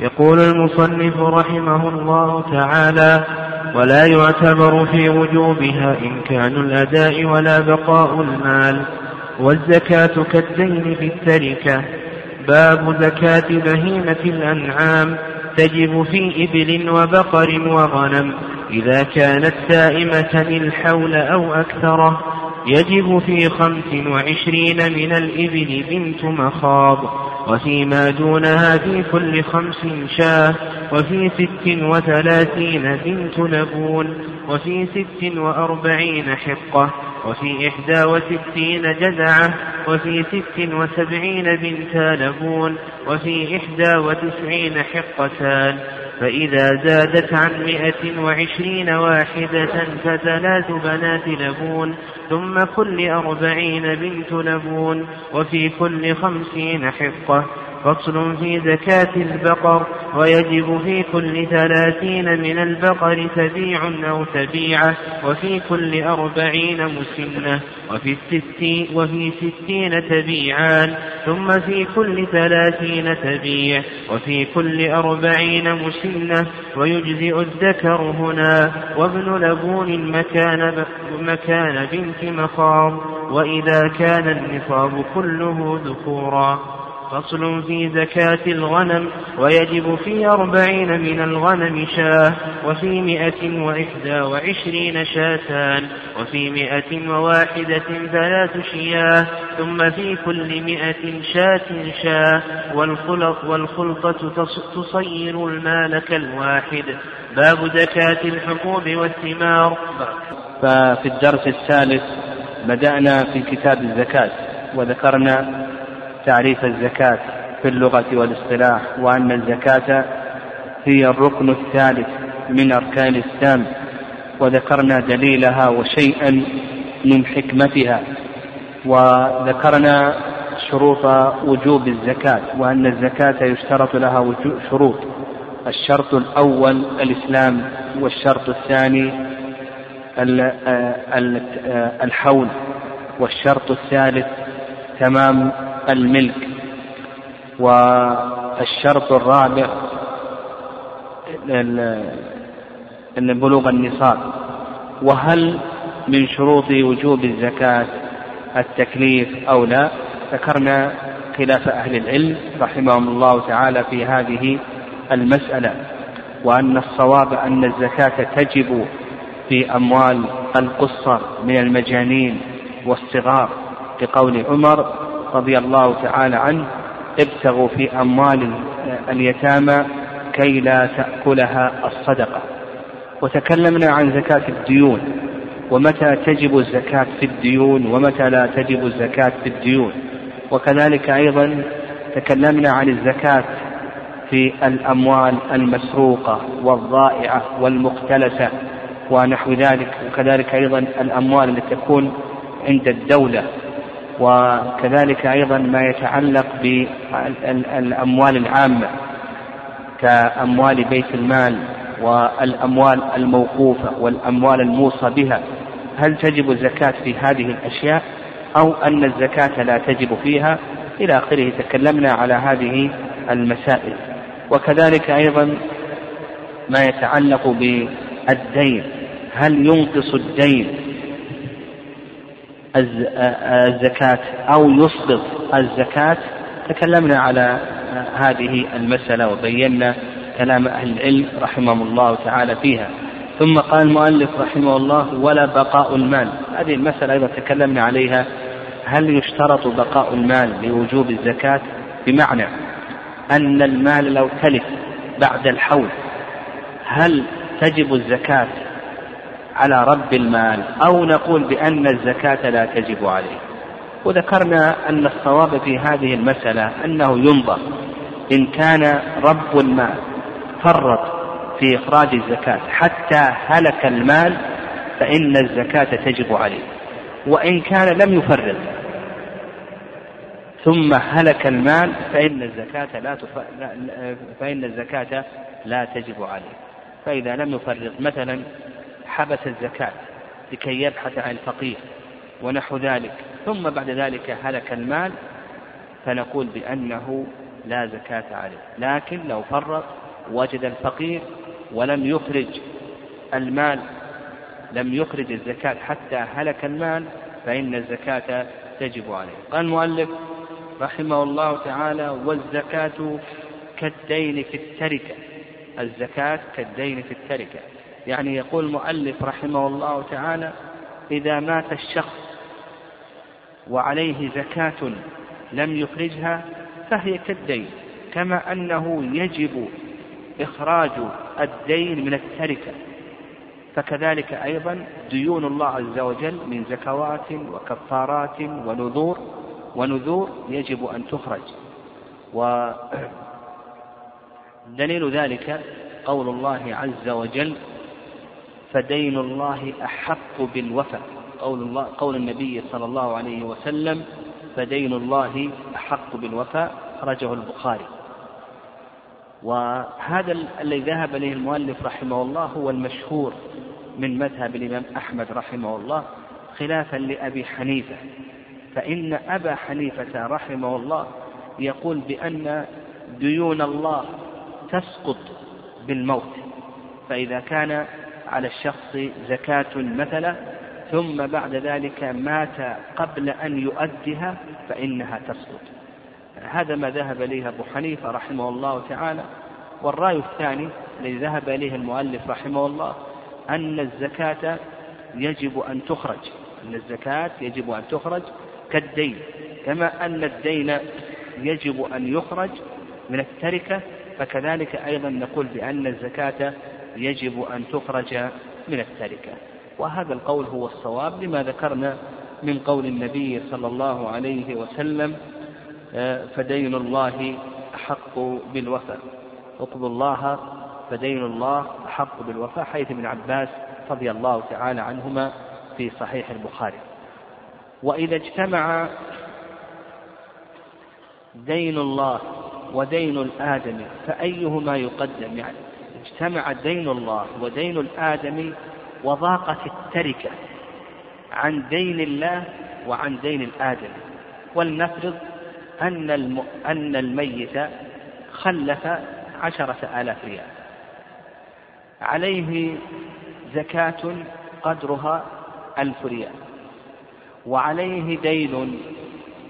يقول المصنف رحمه الله تعالى ولا يعتبر في وجوبها إمكان الأداء ولا بقاء المال. والزكاة كالدين في التركة. باب زكاة بهيمة الأنعام تجب في إبل وبقر وغنم. إذا كانت سائمة الحول أو أكثره يجب في خمس وعشرين من الإبل بنت مخاض وفيما دونها في كل خمس شاة وفي ست وثلاثين بنت لبون وفي ست وأربعين حقة. وفي إحدى وستين جزعة وفي ست وسبعين بنتا لبون وفي إحدى وتسعين حقتان. فإذا زادت عن مئة وعشرين واحدة فثلاث بنات لبون ثم كل أربعين بنت لبون وفي كل خمسين حقة. فصل في زكاة البقر ويجب في كل ثلاثين من البقر تبيع أو تبيعة وفي كل أربعين مسنة وفي الست وفي ستين تبيعان ثم في كل ثلاثين تبيع وفي كل أربعين مسنة ويجزئ الذكر هنا وابن لبون مكان, مكان بنت مخاض وإذا كان النصاب كله ذكورا فصل في زكاة الغنم ويجب في أربعين من الغنم شاة وفي مئة وإحدى وعشرين شاتان وفي مئة وواحدة ثلاث شياة ثم في كل مئة شاة شاة والخلط والخلطة تصير المال كالواحد. باب زكاة الحبوب والثمار. ففي الدرس الثالث بدأنا في كتاب الزكاة وذكرنا تعريف الزكاة في اللغة والاصطلاح وأن الزكاة هي الركن الثالث من أركان الإسلام وذكرنا دليلها وشيئا من حكمتها وذكرنا شروط وجوب الزكاة وأن الزكاة يشترط لها شروط الشرط الأول الإسلام والشرط الثاني الحول والشرط الثالث تمام الملك والشرط الرابع بلوغ النصاب. وهل من شروط وجوب الزكاة التكليف أو لا؟ ذكرنا خلاف أهل العلم رحمهم الله تعالى في هذه المسألة وأن الصواب أن الزكاة تجب في أموال القصر من المجانين والصغار لقول عمر رضي الله تعالى عنه ابتغوا في أموال اليتامى كي لا تأكلها الصدقة. وتكلمنا عن زكاة الديون ومتى تجب الزكاة في الديون ومتى لا تجب الزكاة في الديون. وكذلك أيضا تكلمنا عن الزكاة في الأموال المسروقة والضائعة والمختلسة ونحو ذلك. وكذلك أيضا الأموال التي تكون عند الدولة. وكذلك أيضا ما يتعلق بالأموال العامة كأموال بيت المال والأموال الموقوفة والأموال الموصى بها هل تجب الزكاة في هذه الأشياء أو أن الزكاة لا تجب فيها؟ إلى آخره تكلمنا على هذه المسائل. وكذلك أيضا ما يتعلق بالدين هل ينقص الدين؟ الزكاة أو يسقط الزكاة. تكلمنا على هذه المسألة وبينا كلام أهل العلم رحمهم الله تعالى فيها. ثم قال المؤلف رحمه الله ولا بقاء المال. هذه المسألة أيضا تكلمنا عليها. هل يشترط بقاء المال لوجوب الزكاة؟ بمعنى أن المال لو تلف بعد الحول هل تجب الزكاة على رب المال أو نقول بأن الزكاة لا تجب عليه. وذكرنا أن الصواب في هذه المسألة أنه ينظر. إن كان رب المال فرط في إخراج الزكاة حتى هلك المال فإن الزكاة تجب عليه. وإن كان لم يفرط ثم هلك المال فإن الزكاة لا تف... فإن الزكاة لا تجب عليه. فإذا لم يفرط مثلا حبس الزكاة لكي يبحث عن الفقير ونحو ذلك. ثم بعد ذلك هلك المال فنقول بأنه لا زكاة عليه. لكن لو فرط وجد الفقير ولم يخرج المال لم يخرج الزكاة حتى هلك المال فإن الزكاة تجب عليه. قال المؤلف رحمه الله تعالى والزكاة كالدين في التركة. الزكاة كالدين في التركة. يعني يقول المؤلف رحمه الله تعالى إذا مات الشخص وعليه زكاة لم يخرجها فهي كالدين كما أنه يجب إخراج الدين من التركة فكذلك أيضا ديون الله عز وجل من زكوات وكفارات ونذور ونذور يجب أن تخرج. ودليل ذلك قول الله عز وجل فدين الله أحق بالوفاء. قول الله قول النبي صلى الله عليه وسلم فدين الله أحق بالوفاء خرجه البخاري. وهذا الذي ذهب إليه المؤلف رحمه الله هو المشهور من مذهب الإمام أحمد رحمه الله خلافا لأبي حنيفة. فإن أبا حنيفة رحمه الله يقول بأن ديون الله تسقط بالموت. فإذا كان على الشخص زكاة مثلا ثم بعد ذلك مات قبل أن يؤدها فإنها تسقط. هذا ما ذهب إليه أبو حنيفة رحمه الله تعالى. والرأي الثاني الذي ذهب إليه المؤلف رحمه الله أن الزكاة يجب أن تخرج. أن الزكاة يجب أن تخرج كالدين. كما أن الدين يجب أن يخرج من التركة فكذلك أيضا نقول بأن الزكاة يجب أن تخرج من التركة. وهذا القول هو الصواب لما ذكرنا من قول النبي صلى الله عليه وسلم آه، فدين الله أحق بالوفاء اطلبوا الله فدين الله أحق بالوفاء حيث ابن عباس رضي الله تعالى عنهما في صحيح البخاري. وإذا اجتمع دين الله ودين الآدم فأيهما يقدم؟ يعني اجتمع دين الله ودين الآدم وضاقت التركة عن دين الله وعن دين الآدم. ولنفرض أن الم... أن الميت خلف عشرة آلاف ريال. عليه زكاة قدرها ألف ريال. وعليه دين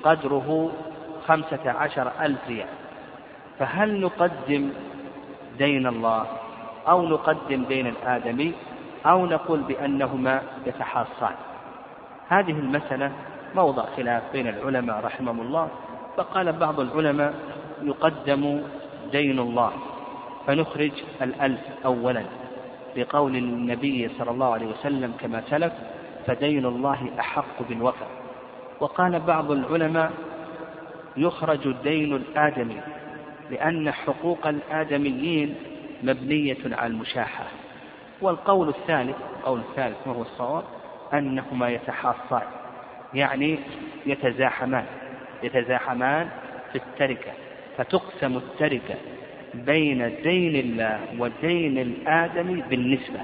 قدره خمسة عشر ألف ريال. فهل نقدم دين الله أو نقدم دين الآدمي أو نقول بأنهما يتحاصان. هذه المسألة موضع خلاف بين العلماء رحمهم الله فقال بعض العلماء يقدم دين الله. فنخرج الألف أولا بقول النبي صلى الله عليه وسلم كما سلف فدين الله أحق بالوفاء وقال بعض العلماء يخرج دين الآدمي لأن حقوق الآدميين مبنية على المشاحة. والقول الثالث القول الثالث وهو الصواب أنهما يتحاصان يعني يتزاحمان يتزاحمان في التركة فتقسم التركة بين دين الله ودين الآدم بالنسبة.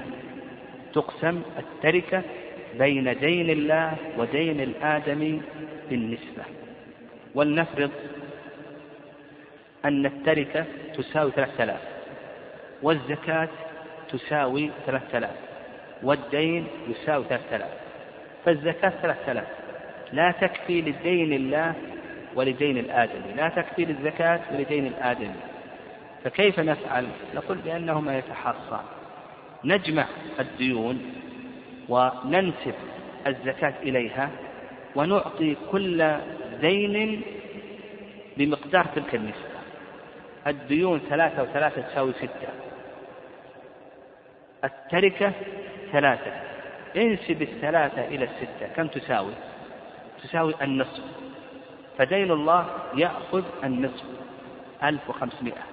تقسم التركة بين دين الله ودين الآدم بالنسبة. ولنفرض أن التركة تساوي ثلاثة آلاف. والزكاة تساوي ثلاثة آلاف والدين يساوي ثلاثة آلاف فالزكاة ثلاثة آلاف لا تكفي لدين الله ولدين الآدمي لا تكفي للزكاة ولدين الآدمي. فكيف نفعل؟ نقول بأنهما يتحاصان نجمع الديون وننسب الزكاة إليها ونعطي كل دين بمقدار تلك النسبة. الديون ثلاثة وثلاثة تساوي ستة. التركة ثلاثة. انسب الثلاثة إلى الستة. كم تساوي؟ تساوي النصف. فدين الله يأخذ النصف. ألف وخمسمائة.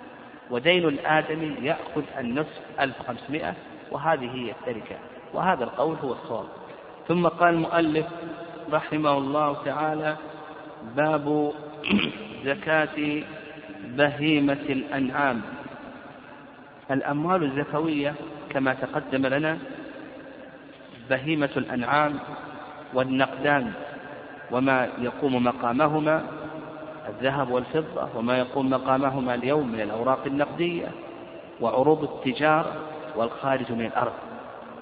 ودين الآدمي يأخذ النصف. ألف وخمسمائة. وهذه هي التركة. وهذا القول هو الصواب. ثم قال المؤلف رحمه الله تعالى باب زكاة بهيمة الأنعام. الأموال الزكوية كما تقدم لنا بهيمة الأنعام والنقدان وما يقوم مقامهما الذهب والفضة وما يقوم مقامهما اليوم من الأوراق النقدية وعروض التجارة والخارج من الأرض.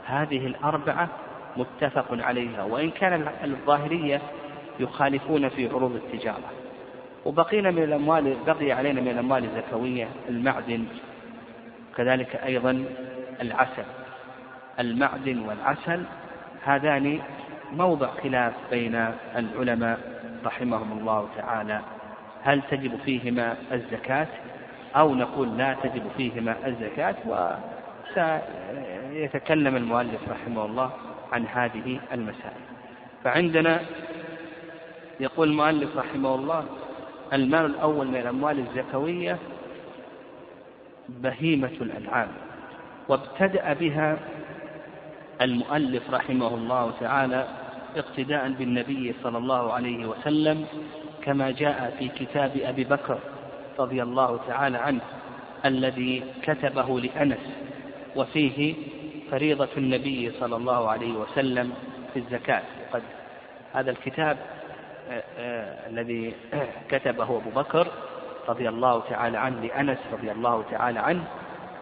هذه الأربعة متفق عليها وإن كان الظاهرية يخالفون في عروض التجارة. وبقينا من الأموال بقي علينا من الأموال الزكوية المعدن كذلك أيضا العسل المعدن والعسل هذان موضع خلاف بين العلماء رحمهم الله تعالى. هل تجب فيهما الزكاة؟ أو نقول لا تجب فيهما الزكاة؟ وسيتكلم المؤلف رحمه الله عن هذه المسائل. فعندنا يقول المؤلف رحمه الله المال الأول من الأموال الزكوية بهيمة الأنعام. وابتدأ بها المؤلف رحمه الله تعالى اقتداء بالنبي صلى الله عليه وسلم كما جاء في كتاب أبي بكر رضي الله تعالى عنه الذي كتبه لأنس وفيه فريضة النبي صلى الله عليه وسلم في الزكاة. وقد هذا الكتاب آه، آه، الذي كتبه أبو بكر رضي الله تعالى عنه لأنس رضي الله تعالى عنه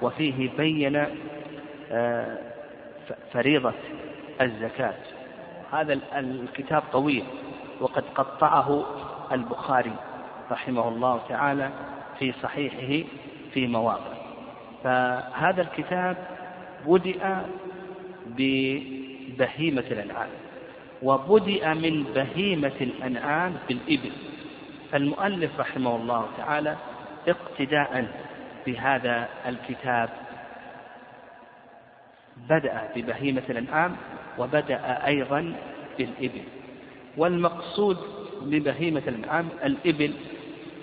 وفيه بين آه، فريضة الزكاة. هذا الكتاب طويل وقد قطعه البخاري رحمه الله تعالى في صحيحه في مواضع. فهذا الكتاب بدأ ببهيمة الأنعام وبدأ من بهيمة الأنعام بالإبل. فالمؤلف رحمه الله تعالى اقتداء بهذا الكتاب بدأ ببهيمة الأنعام وبدأ أيضا بالإبل. والمقصود ببهيمة الأنعام الإبل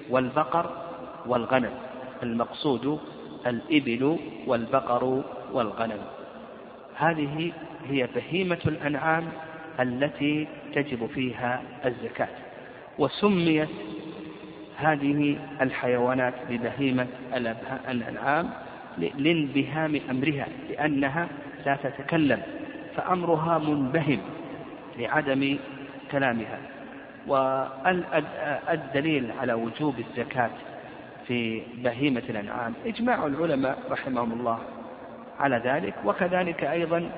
والبقر والغنم. المقصود الإبل والبقر والغنم. هذه هي بهيمة الأنعام التي تجب فيها الزكاة. وسميت هذه الحيوانات ببهيمة الأنعام لانبهام أمرها لأنها لا تتكلم فأمرها منبهم لعدم كلامها. والدليل على وجوب الزكاة في بهيمة الأنعام إجماع العلماء رحمهم الله على ذلك. وكذلك أيضا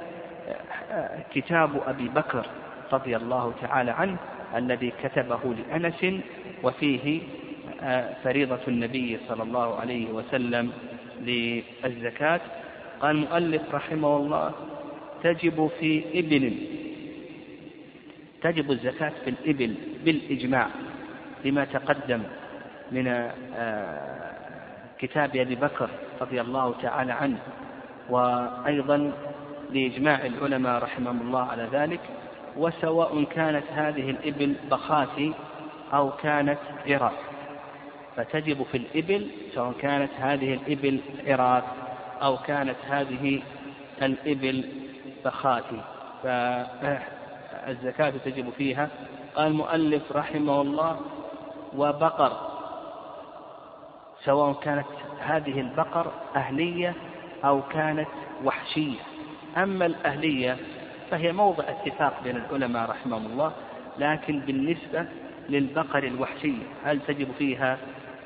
كتاب أبي بكر رضي الله تعالى عنه الذي كتبه لأنس وفيه فريضة النبي صلى الله عليه وسلم للزكاة. قال المؤلف رحمه الله تجب في إبل تجب الزكاة في الإبل بالإجماع لما تقدم من آه، كتاب أبي بكر رضي الله تعالى عنه وأيضا لإجماع العلماء رحمهم الله على ذلك. وسواء كانت هذه الإبل بخاتي أو كانت عراق فتجب في الإبل سواء كانت هذه الإبل عراق أو كانت هذه الإبل بخاتي. فالزكاة تجب فيها. قال المؤلف رحمه الله وبقر سواء كانت هذه البقر أهلية أو كانت وحشية. أما الأهلية فهي موضع اتفاق بين العلماء رحمهم الله لكن بالنسبة للبقر الوحشية هل تجب فيها؟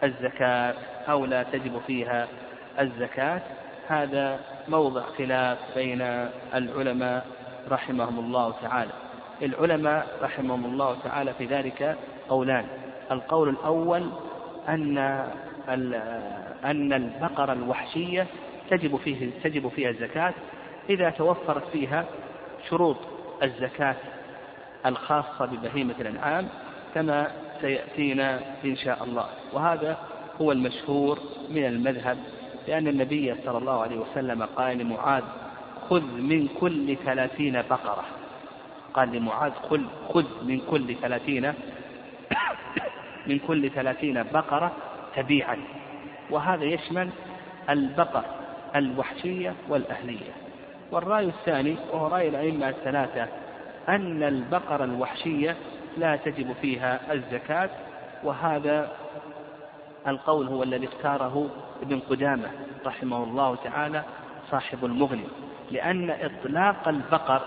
الزكاة أو لا تجب فيها الزكاة. هذا موضع خلاف بين العلماء رحمهم الله تعالى. العلماء رحمهم الله تعالى في ذلك قولان. القول الأول أن أن البقرة الوحشية تجب فيه تجب فيها الزكاة. إذا توفرت فيها شروط الزكاة الخاصة ببهيمة الأنعام كما سيأتينا إن شاء الله. وهذا هو المشهور من المذهب لأن النبي صلى الله عليه وسلم قال لمعاذ خذ من كل ثلاثين بقرة. قال لمعاذ خذ خذ من كل ثلاثين من كل ثلاثين بقرة تبيعا. وهذا يشمل البقر الوحشية والأهلية. والرأي الثاني وهو رأي الأئمة الثلاثة أن البقرة الوحشية لا تجب فيها الزكاة وهذا القول هو الذي اختاره ابن قدامة رحمه الله تعالى صاحب المغني لأن إطلاق البقر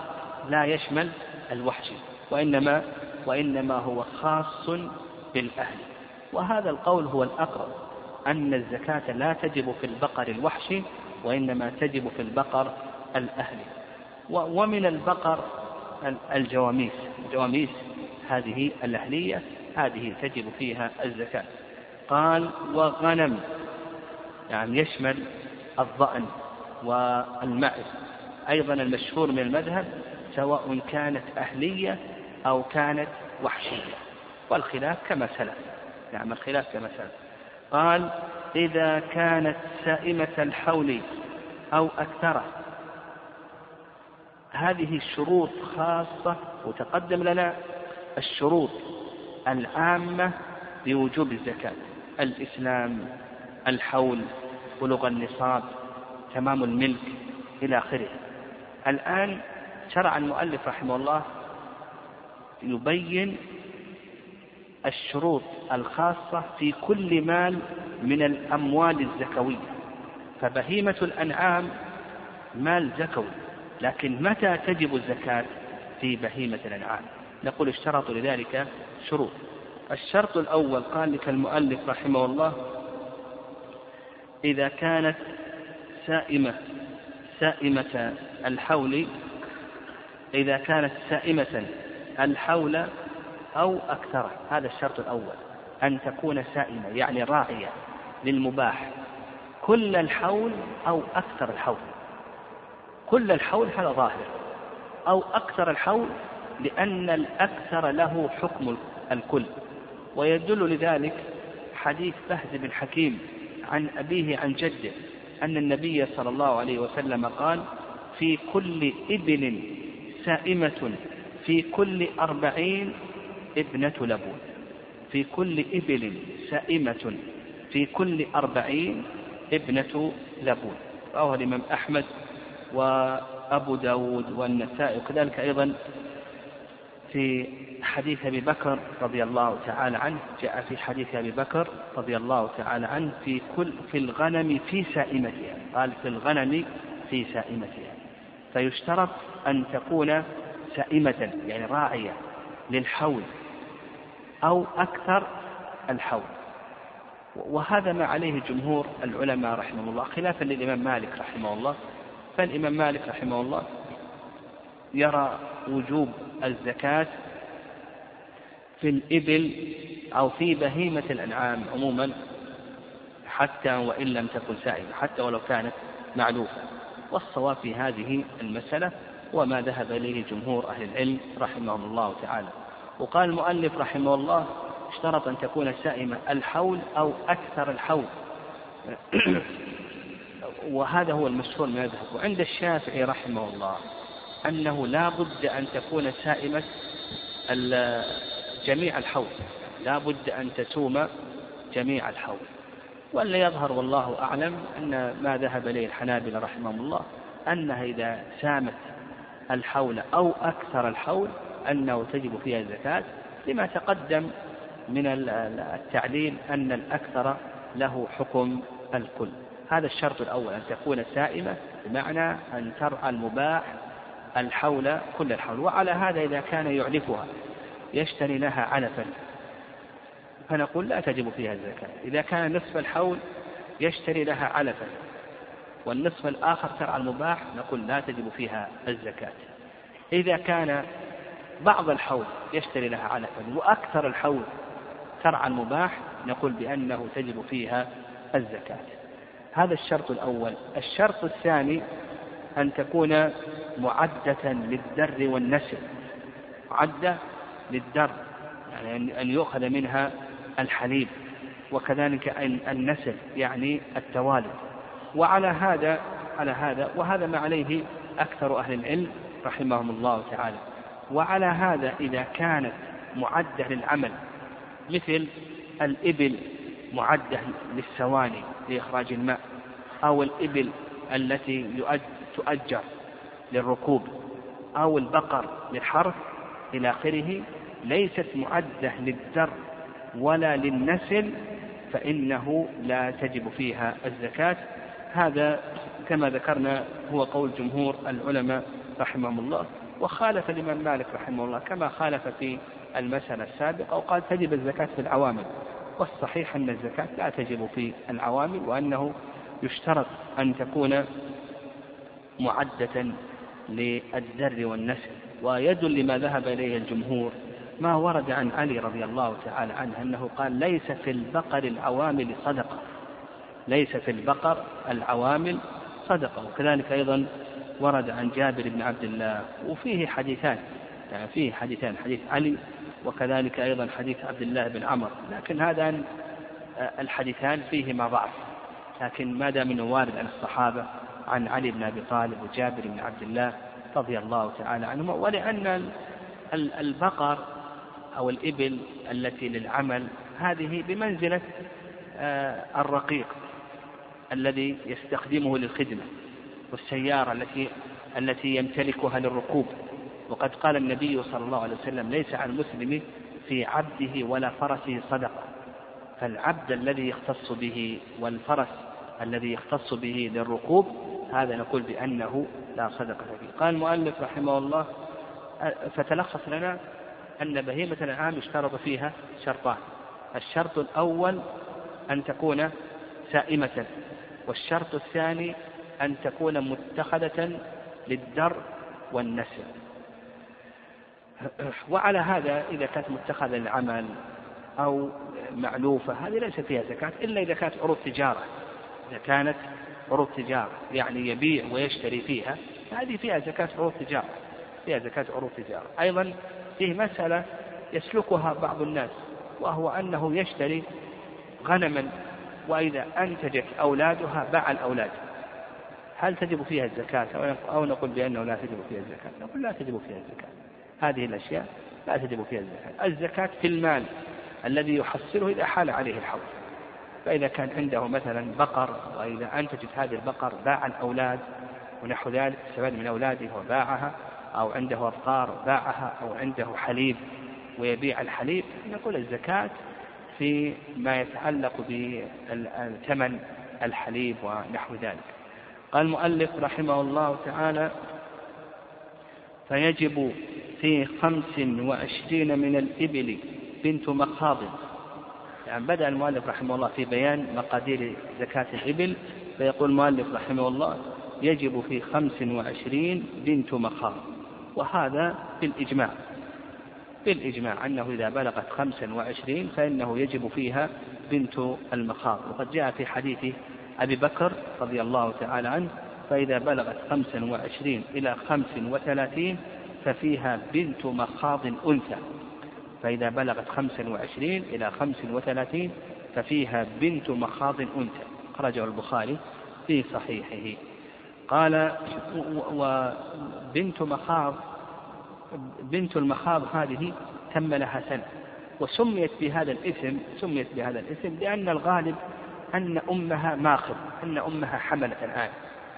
لا يشمل الوحش وإنما وإنما هو خاص بالأهل. وهذا القول هو الأقرب أن الزكاة لا تجب في البقر الوحشي وإنما تجب في البقر الأهلي ومن البقر الجواميس الجواميس هذه الأهلية هذه تجب فيها الزكاة. قال وغنم. يعني يشمل الظأن والمعز أيضا المشهور من المذهب سواء كانت أهلية أو كانت وحشية. والخلاف كما سلف. نعم الخلاف كما سلف. قال إذا كانت سائمة الحول أو أكثره هذه الشروط خاصة وتقدم لنا الشروط العامة بوجوب الزكاة. الإسلام الحول بلوغ النصاب تمام الملك إلى آخره. الآن شرع المؤلف رحمه الله يبين الشروط الخاصة في كل مال من الأموال الزكوية. فبهيمة الأنعام مال زكوي لكن متى تجب الزكاة في بهيمة الأنعام؟ نقول اشترطوا لذلك شروط. الشرط الأول قال لك المؤلف رحمه الله إذا كانت سائمة سائمة الحول إذا كانت سائمة الحول أو أكثره هذا الشرط الأول أن تكون سائمة يعني راعية للمباح. كل الحول أو أكثر الحول. كل الحول هذا ظاهر. أو أكثر الحول لأن الأكثر له حكم الكل. ويدل لذلك حديث فهد بن حكيم عن أبيه عن جده أن النبي صلى الله عليه وسلم قال في كل إبل سائمة في كل أربعين ابنة لبون في كل إبل سائمة في كل أربعين ابنة لبون رواه الإمام أحمد وأبو داود والنسائي وكذلك أيضا في حديث أبي بكر رضي الله تعالى عنه جاء في حديث أبي بكر رضي الله تعالى عنه في كل في الغنم في سائمتها قال في الغنم في سائمتها. فيشترط أن تكون سائمة يعني راعية للحول أو أكثر الحول. وهذا ما عليه جمهور العلماء رحمه الله خلافا للإمام مالك رحمه الله. فالإمام مالك رحمه الله يرى وجوب الزكاة في الإبل أو في بهيمة الأنعام عموما حتى وإن لم تكن سائمة حتى ولو كانت معلوفة. والصواب في هذه المسألة وما ذهب إليه جمهور أهل العلم رحمهم الله تعالى. وقال المؤلف رحمه الله اشترط أن تكون سائمة الحول أو أكثر الحول. وهذا هو المشهور من المذهب وعند الشافعي رحمه الله أنه لا بد أن تكون سائمة جميع الحول لا بد أن تسوم جميع الحول ولا يظهر والله أعلم أن ما ذهب إليه الحنابلة رحمهم الله أنها إذا سامت الحول أو أكثر الحول أنه تجب فيها الزكاة لما تقدم من التعليل أن الأكثر له حكم الكل. هذا الشرط الأول أن تكون سائمة بمعنى أن ترعى المباح الحول كل الحول. وعلى هذا إذا كان يعلفها يشتري لها علفا. فنقول لا تجب فيها الزكاة. إذا كان نصف الحول يشتري لها علفا والنصف الآخر ترعى المباح نقول لا تجب فيها الزكاة. إذا كان بعض الحول يشتري لها علفا وأكثر الحول ترعى المباح نقول بأنه تجب فيها الزكاة. هذا الشرط الأول. الشرط الثاني أن تكون معدة للدر والنسل. معدة للدر يعني أن يؤخذ منها الحليب وكذلك النسل يعني التوالد. وعلى هذا على هذا وهذا ما عليه أكثر أهل العلم رحمهم الله تعالى. وعلى هذا إذا كانت معدة للعمل مثل الإبل معدة للسواني لإخراج الماء أو الإبل التي تؤجر للركوب أو البقر للحرث إلى آخره ليست معدة للذر ولا للنسل فإنه لا تجب فيها الزكاة. هذا كما ذكرنا هو قول جمهور العلماء رحمهم الله. وخالف الإمام مالك رحمه الله كما خالف في المسألة السابقة وقال تجب الزكاة في العوامل. والصحيح أن الزكاة لا تجب في العوامل وأنه يشترط أن تكون معدة للذر والنسل ويدل لما ذهب إليه الجمهور. ما ورد عن علي رضي الله تعالى عنه أنه قال ليس في البقر العوامل صدقة. ليس في البقر العوامل صدقة. وكذلك أيضا ورد عن جابر بن عبد الله وفيه حديثان يعني فيه حديثان حديث علي وكذلك أيضا حديث عبد الله بن عمر. لكن هذا الحديثان فيهما ضعف لكن ما دام إنه وارد عن الصحابة عن علي بن أبي طالب وجابر بن عبد الله رضي الله تعالى عنهما ولأن البقر أو الإبل التي للعمل هذه بمنزلة آه، الرقيق الذي يستخدمه للخدمة والسيارة التي التي يمتلكها للركوب. وقد قال النبي صلى الله عليه وسلم ليس على المسلم في عبده ولا فرسه صدقة فالعبد الذي يختص به والفرس الذي يختص به للركوب هذا نقول بأنه لا صدقة فيه. قال المؤلف رحمه الله فتلخص لنا أن بهيمة الأنعام يشترط فيها شرطان. الشرط الأول أن تكون سائمة والشرط الثاني أن تكون متخذة للدر والنسل. وعلى هذا إذا كانت متخذة للعمل أو معلوفة هذه ليس فيها زكاة إلا إذا كانت عروض تجارة. إذا كانت عروض تجارة يعني يبيع ويشتري فيها هذه فيها زكاة عروض تجارة فيها زكاة عروض تجارة. أيضا فيه مسألة يسلكها بعض الناس وهو أنه يشتري غنما وإذا أنتجت أولادها باع الأولاد. هل تجب فيها الزكاة؟ أو نقول بأنه لا تجب فيها الزكاة. نقول لا تجب فيها الزكاة. هذه الأشياء لا تجب فيها الزكاة. الزكاة في المال الذي يحصله إذا حال عليه الحول فإذا كان عنده مثلا بقر وإذا أنتجت هذه البقر باع الأولاد ونحو ذلك استفاد من أولاده وباعها أو عنده أبقار باعها أو عنده حليب ويبيع الحليب نقول الزكاة في ما يتعلق بثمن الحليب ونحو ذلك. قال المؤلف رحمه الله تعالى فيجب في خمس وعشرين من الإبل بنت مخاض. يعني بدأ المؤلف رحمه الله في بيان مقادير زكاة الإبل فيقول المؤلف رحمه الله يجب في خمس وعشرين بنت مخاض وهذا بالإجماع. بالإجماع أنه إذا بلغت خمسا وعشرين فإنه يجب فيها بنت المخاض. وقد جاء في حديث أبي بكر رضي الله تعالى عنه فإذا بلغت خمسا وعشرين إلى خمس وثلاثين ففيها بنت مخاض أنثى. فإذا بلغت خمسا وعشرين إلى خمس وثلاثين ففيها بنت مخاض أنثى. خرجه البخاري في صحيحه. قال وبنت مخاض بنت المخاض هذه تم لها سنة. وسميت بهذا الاسم سميت بهذا الاسم لأن الغالب أن أمها ماخذ أن أمها حملت الآن.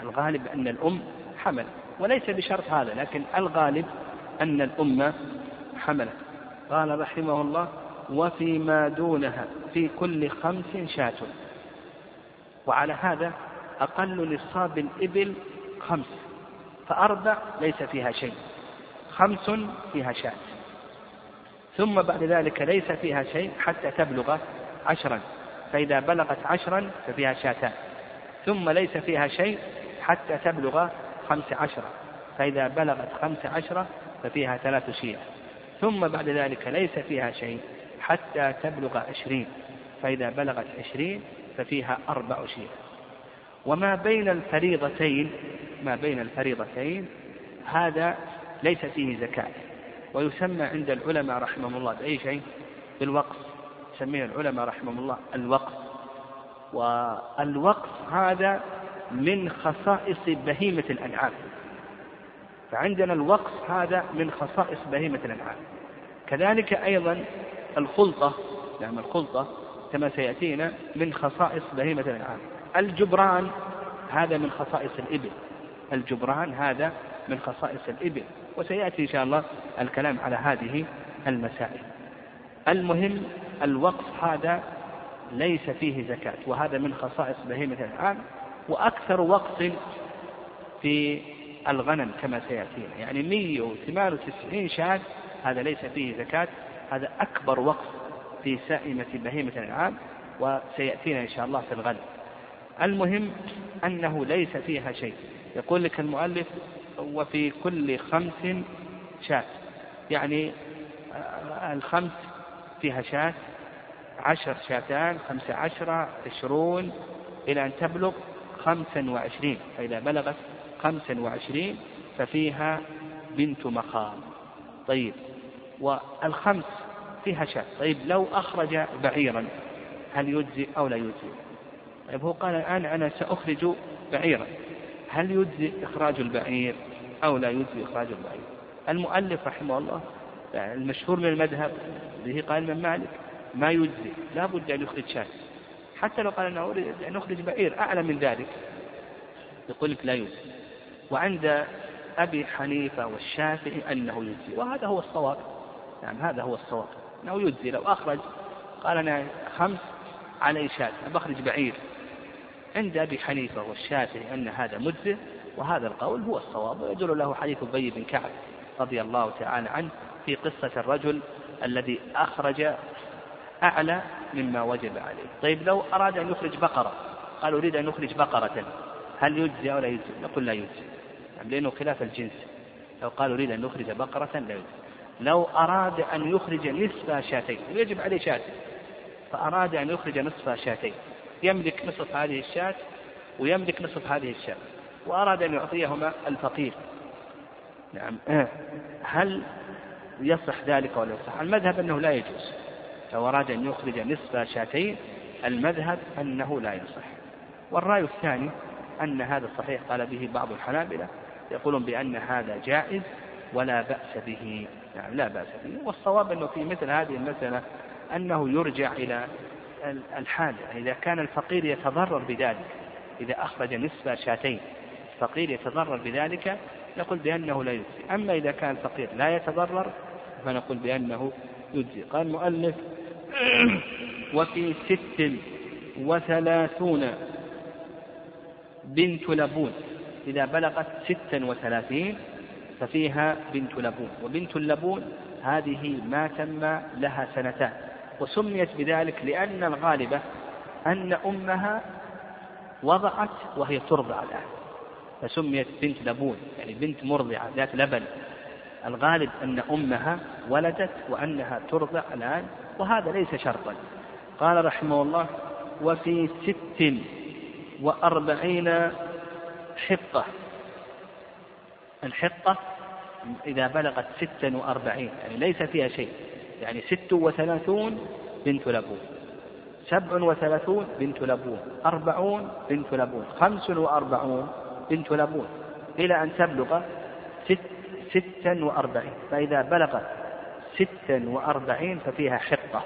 الغالب أن الأم حمل وليس بشرط هذا لكن الغالب أن الأم حملت. قال رحمه الله وفيما دونها في كل خمس شاة. وعلى هذا أقل نصاب الإبل خمس فأربع ليس فيها شيء خمس فيها شاة. ثم بعد ذلك ليس فيها شيء حتى تبلغ عشرا فإذا بلغت عشرا ففيها شاتان. ثم ليس فيها شيء حتى تبلغ خمس عشرة فإذا بلغت خمس عشرة ففيها ثلاث شيع ثم بعد ذلك ليس فيها شيء حتى تبلغ عشرين. فإذا بلغت عشرين ففيها أربع شيع وما بين الفريضتين ما بين الفريضتين هذا ليس فيه زكاة. ويسمى عند العلماء رحمهم الله بأي شيء؟ بالوقف. يسميه العلماء رحمهم الله الوقف. والوقف هذا من خصائص بهيمة الأنعام. فعندنا الوقف هذا من خصائص بهيمة الأنعام. كذلك أيضا الخلطة نعم الخلطة كما سيأتينا من خصائص بهيمة الأنعام. الجبران هذا من خصائص الإبل. الجبران هذا من خصائص الإبل. وسيأتي إن شاء الله الكلام على هذه المسائل. المهم الوقف هذا ليس فيه زكاة وهذا من خصائص بهيمة الأنعام. وأكثر وقف في الغنم كما سيأتينا. يعني 198 شاة هذا ليس فيه زكاة هذا أكبر وقف وفي سائمة بهيمة الأنعام وسيأتينا إن شاء الله في الغد المهم أنه ليس فيها شيء. يقول لك المؤلف وفي كل خمس شاة. يعني الخمس فيها شاة عشر شاتان خمسة عشرة عشرون إلى أن تبلغ خمسا وعشرين. فإذا بلغت خمسا وعشرين ففيها بنت مخاض طيب والخمس فيها شاة. طيب لو أخرج بعيرا هل يجزي أو لا يجزي؟ طيب هو قال الآن أنا سأخرج بعيرا. هل يجزي إخراج البعير أو لا يجزي إخراج البعير؟ المؤلف رحمه الله المشهور من المذهب به قال من مالك ما يجزي. لا بد أن يخرج شاة. حتى لو قال أنه أريد أن أخرج بعير أعلى من ذلك. يقول لك لا يجزي. وعند أبي حنيفة والشافعي أنه يجزي. وهذا هو الصواب. يعني هذا هو الصواب. أنه يجزي. لو أخرج قال أنا خمس علي شاة بخرج بعير. عند أبي حنيفة والشافعي أن هذا مجزي وهذا القول هو الصواب ويدل له حديث أبي بن كعب رضي الله تعالى عنه في قصة الرجل الذي أخرج أعلى مما وجب عليه. طيب لو أراد أن يخرج بقرة قال أريد أن يخرج بقرة هل يجزي أو لا يجزي؟ نقول لا يجزي. لأنه خلاف الجنس. لو قال أريد أن يخرج بقرة لا يجزي لو أراد أن يخرج نصف شاتين يجب عليه شاتين فأراد أن يخرج نصف شاتين. يملك نصف هذه الشاة ويملك نصف هذه الشاة وأراد أن يعطيهما الفقير. نعم. هل يصح ذلك ولا يصح؟ المذهب أنه لا يجوز. لو أراد أن يخرج نصف شاتين المذهب أنه لا يصح. والرأي الثاني أن هذا الصحيح قال به بعض الحنابلة. يقولون بأن هذا جائز ولا بأس به. يعني لا بأس به. والصواب أنه في مثل هذه المسألة أنه يرجع إلى الحال يعني إذا كان الفقير يتضرر بذلك إذا أخرج نصف شاتين الفقير يتضرر بذلك نقول بأنه لا يجزي. أما إذا كان الفقير لا يتضرر فنقول بأنه يجزي. قال المؤلف وفي ست وثلاثون بنت لبون. إذا بلغت ستا وثلاثين ففيها بنت لبون. وبنت اللبون هذه ما تم لها سنتان. وسميت بذلك لأن الغالبة أن أمها وضعت وهي ترضع الآن. فسميت بنت لبون يعني بنت مرضعة ذات لبن. الغالب أن أمها ولدت وأنها ترضع الآن وهذا ليس شرطا. قال رحمه الله وفي ست وأربعين حقة الحقة إذا بلغت ستا وأربعين يعني ليس فيها شيء يعني ست وثلاثون بنت لبون. سبع وثلاثون بنت لبون. أربعون بنت لبون. خمس وأربعون بنت لبون. إلى أن تبلغ ست ستا وأربعين. فإذا بلغت ستا وأربعين ففيها حقة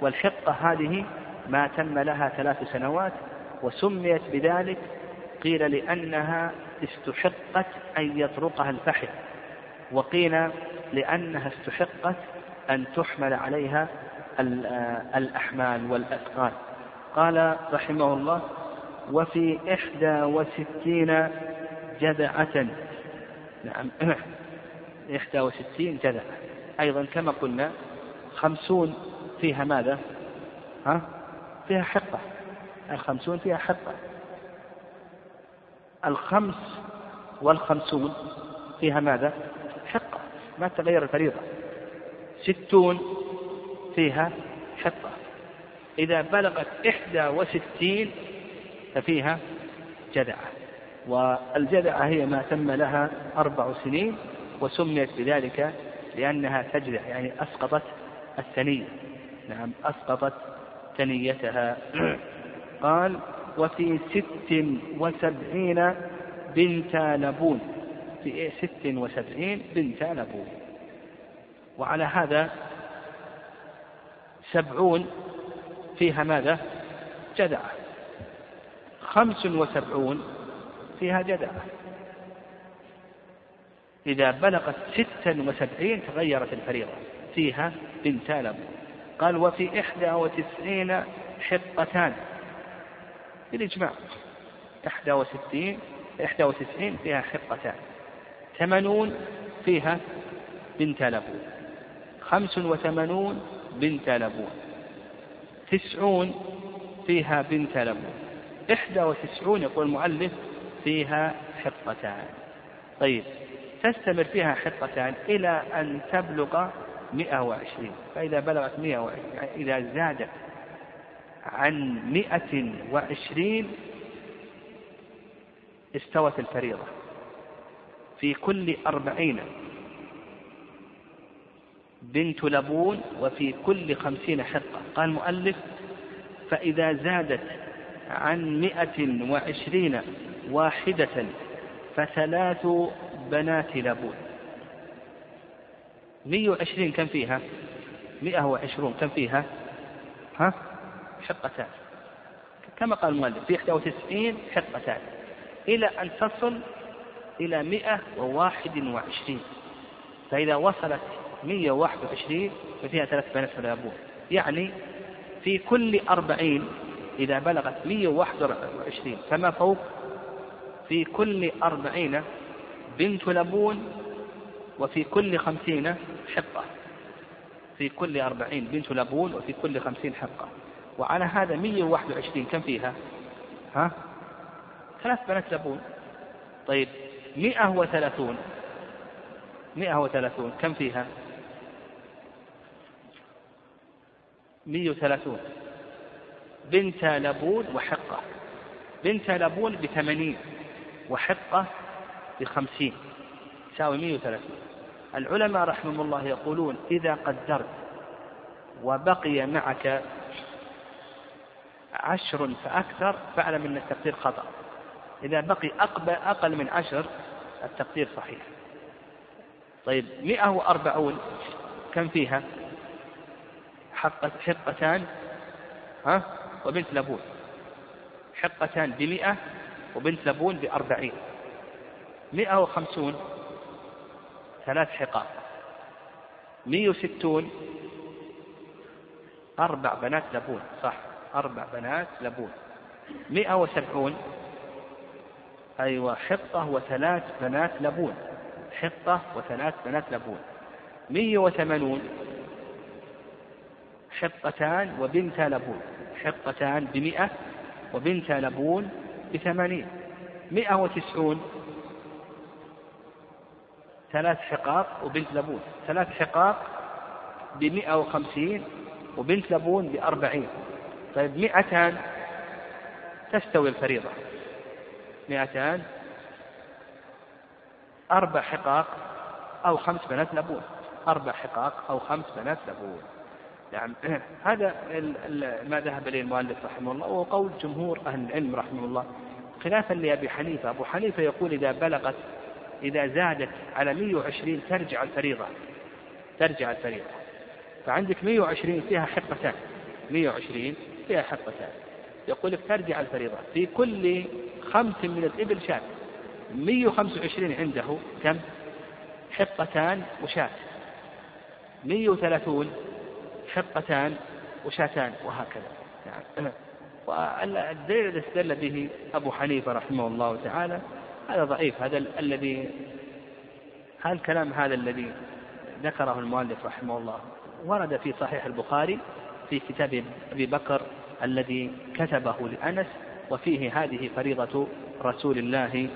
والحقة هذه ما تم لها ثلاث سنوات وسميت بذلك قيل لأنها استحقت أن يطرقها الفحل وقيل لأنها استحقت أن تحمل عليها الأحمال والأثقال. قال رحمه الله وفي إحدى وستين جذعة نعم إحدى وستين جذعة. أيضا كما قلنا خمسون فيها ماذا؟ ها؟ فيها حقة. الخمسون فيها حقة. الخمس والخمسون فيها ماذا؟ حقة. ما تغير الفريضة. ستون فيها حقة. إذا بلغت إحدى وستين ففيها جذعة والجذعة هي ما تم لها أربع سنين وسميت بذلك لأنها تجذع يعني أسقطت الثنية. نعم أسقطت ثنيتها. قال وفي ست وسبعين بنت لبون. في ست وسبعين بنت لبون. وعلى هذا سبعون فيها ماذا؟ جدعة. خمس وسبعون فيها جدعة. إذا بلغت ستا وسبعين تغيرت الفريضة. فيها بنت لبون. قال وفي إحدى وتسعين حقتان. بالإجماع. إحدى وستين إحدى وتسعين فيها حقتان ثمانون فيها بنت لبون. خمس وثمانون بنت لبون. تسعون فيها بنت لبون. إحدى وتسعون يقول المؤلف فيها حقتان طيب تستمر فيها حقتان إلى أن تبلغ مئة وعشرين. فإذا بلغت مئة وعشرين يعني إذا زادت عن مئة وعشرين استوت الفريضة في كل أربعين بنت لبون وفي كل خمسين حقة. قال المؤلف فإذا زادت عن مئة وعشرين واحدة فثلاث بنات لبون. مئة وعشرين كم فيها؟ مئة وعشرون كم فيها؟ ها؟ حقتان. كما قال المؤلف في 91 حقتان. إلى أن تصل إلى مئة وواحد وعشرين. فإذا وصلت مئة وواحد وعشرين ففيها ثلاث بنات لبون يعني في كل أربعين إذا بلغت مئة وواحد وعشرين. فما فوق؟ في كل أربعين بنت لبون وفي كل خمسين حقة. في كل أربعين بنت لبون وفي كل خمسين حقة. وعلى هذا مية وواحد وعشرين كم فيها؟ ها؟ ثلاث بنات لبون طيب مئة وثلاثون. مئة وثلاثون كم فيها؟ مئة وثلاثون. بنت لبون وحقة. بنت لبون بثمانين وحقة بخمسين تساوي مئة وثلاثين العلماء رحمهم الله يقولون إذا قدرت وبقي معك عشر فأكثر فأعلم أن التقدير خطأ. إذا بقي أقل من عشر التقدير صحيح. طيب مئة وأربعون كم فيها؟ حقة حقتان ها؟ وبنت لبون. حقتان بمئة وبنت لبون بأربعين. مئة وخمسون ثلاث حقات مئة وستون أربع بنات لبون صح. أربع بنات لبون. مئة وسبعون. أيوة حقة وثلاث بنات لبون. حقة وثلاث بنات لبون. مئة وثمانون. حقتان وبنت لبون. حقتان بمئة وبنت لبون بثمانين. مئة وتسعون. ثلاث حقاق وبنت لبون. ثلاث حقاق بمئة وخمسين وبنت لبون بأربعين. طيب مئتان تستوي الفريضة. مئتان أربع حقاق أو خمس بنات لبون أربع حقاق أو خمس بنات لبون نعم. هذا ما ذهب إليه المؤلف رحمه الله وهو قول جمهور أهل العلم رحمه الله. خلافا لأبي حنيفة. أبو حنيفة يقول إذا بلغت إذا زادت على 120 ترجع الفريضة. ترجع الفريضة. فعندك 120 فيها حقتان. 120 فيها حقتان يقول لك ترجع الفريضة. في كل خمس من الإبل شاة. 125 عنده كم؟ حقتان وشاة. 130 حقتان وشاتان وهكذا. نعم. والدليل الذي استدل به أبو حنيفة رحمه الله تعالى هذا ضعيف. هذا الذي هذا الكلام هذا الذي ذكره المؤلف رحمه الله. ورد في صحيح البخاري في كتاب أبي بكر الذي كتبه لأنس وفيه هذه فريضة رسول الله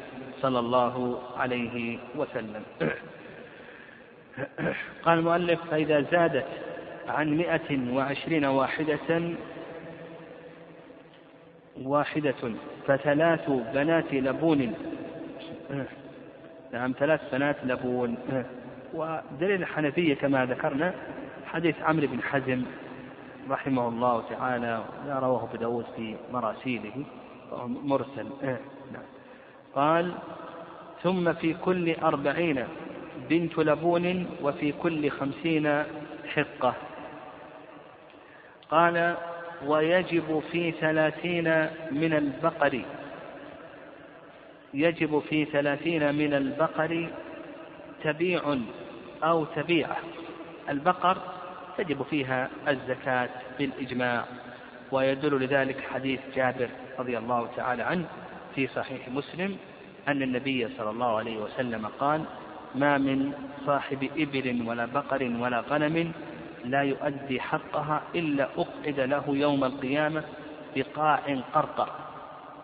صلى الله عليه وسلم. قال المؤلف فإذا زادت عن مئة وعشرين واحدة واحدة فثلاث بنات لبون. نعم ثلاث بنات لبون. ودليل الحنفية كما ذكرنا حديث عمرو بن حزم. رحمه الله تعالى رواه أبو داود في مراسيله مرسل. نعم. قال ثم في كل أربعين بنت لبون وفي كل خمسين حقة. قال ويجب في ثلاثين من البقر. يجب في ثلاثين من البقر تبيع أو تبيعة. البقر تجب فيها الزكاة بالإجماع ويدل لذلك حديث جابر رضي الله تعالى عنه في صحيح مسلم أن النبي صلى الله عليه وسلم قال ما من صاحب إبل ولا بقر ولا غنم لا يؤدي حقها إلا أقعد له يوم القيامة بقاع قرقر.